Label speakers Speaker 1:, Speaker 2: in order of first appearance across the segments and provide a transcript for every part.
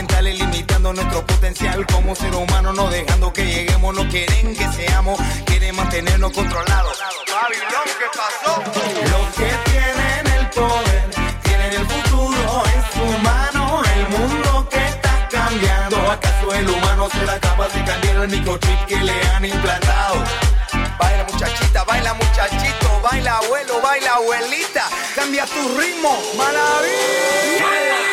Speaker 1: mentales limitando nuestro potencial como ser humano, no dejando que lleguemos, no quieren que seamos, quieren mantenernos controlados. Babilón, ¿qué pasó? Los que tienen el poder, tienen el futuro en su mano, el mundo que está cambiando. ¿Acaso el humano será capaz de cambiar el microchip que le han implantado? Baila muchachita, baila muchachito, baila abuelo, baila abuelita, cambia tu ritmo, maravilla.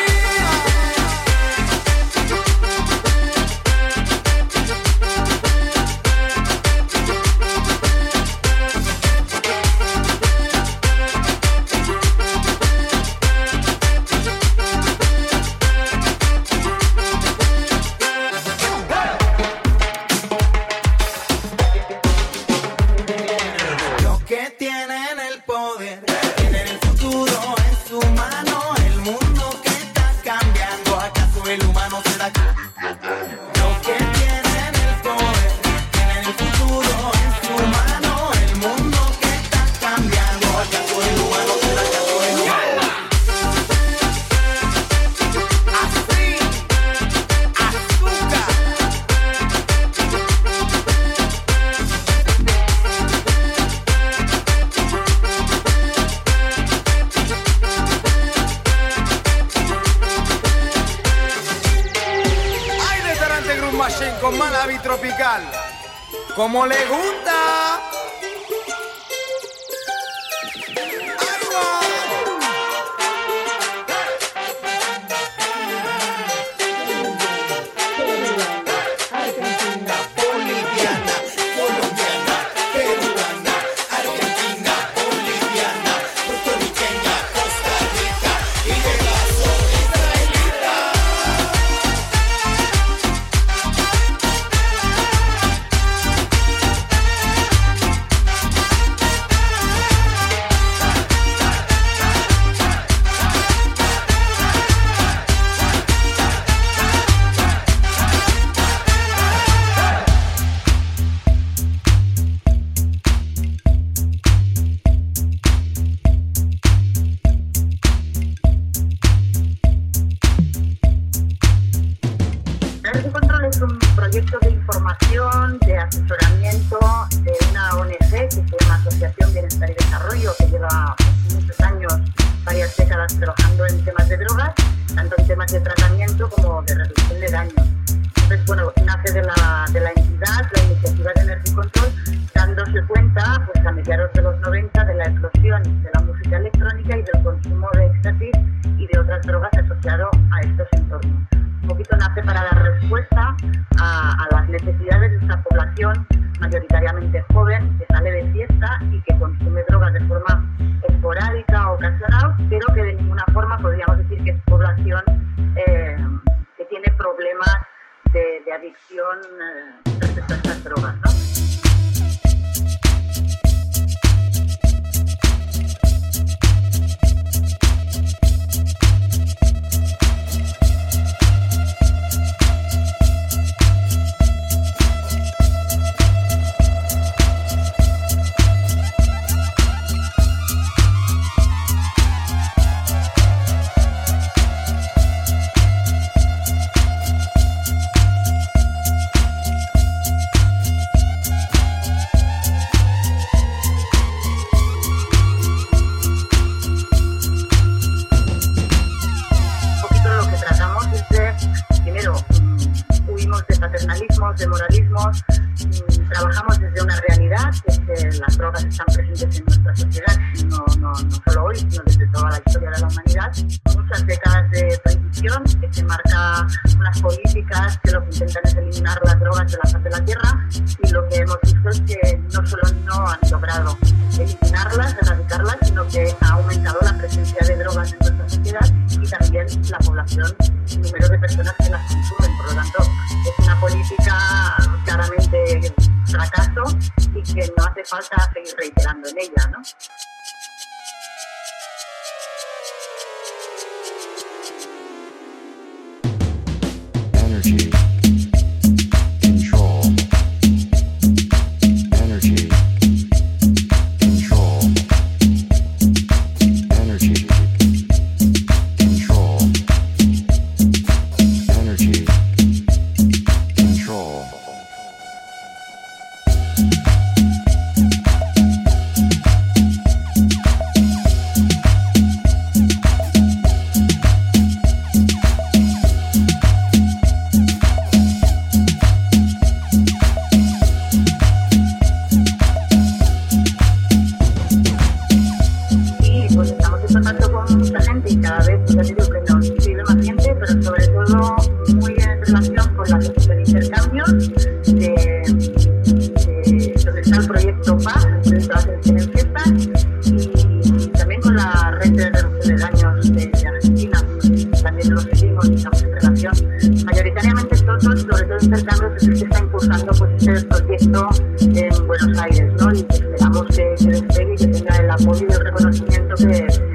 Speaker 2: Yeah.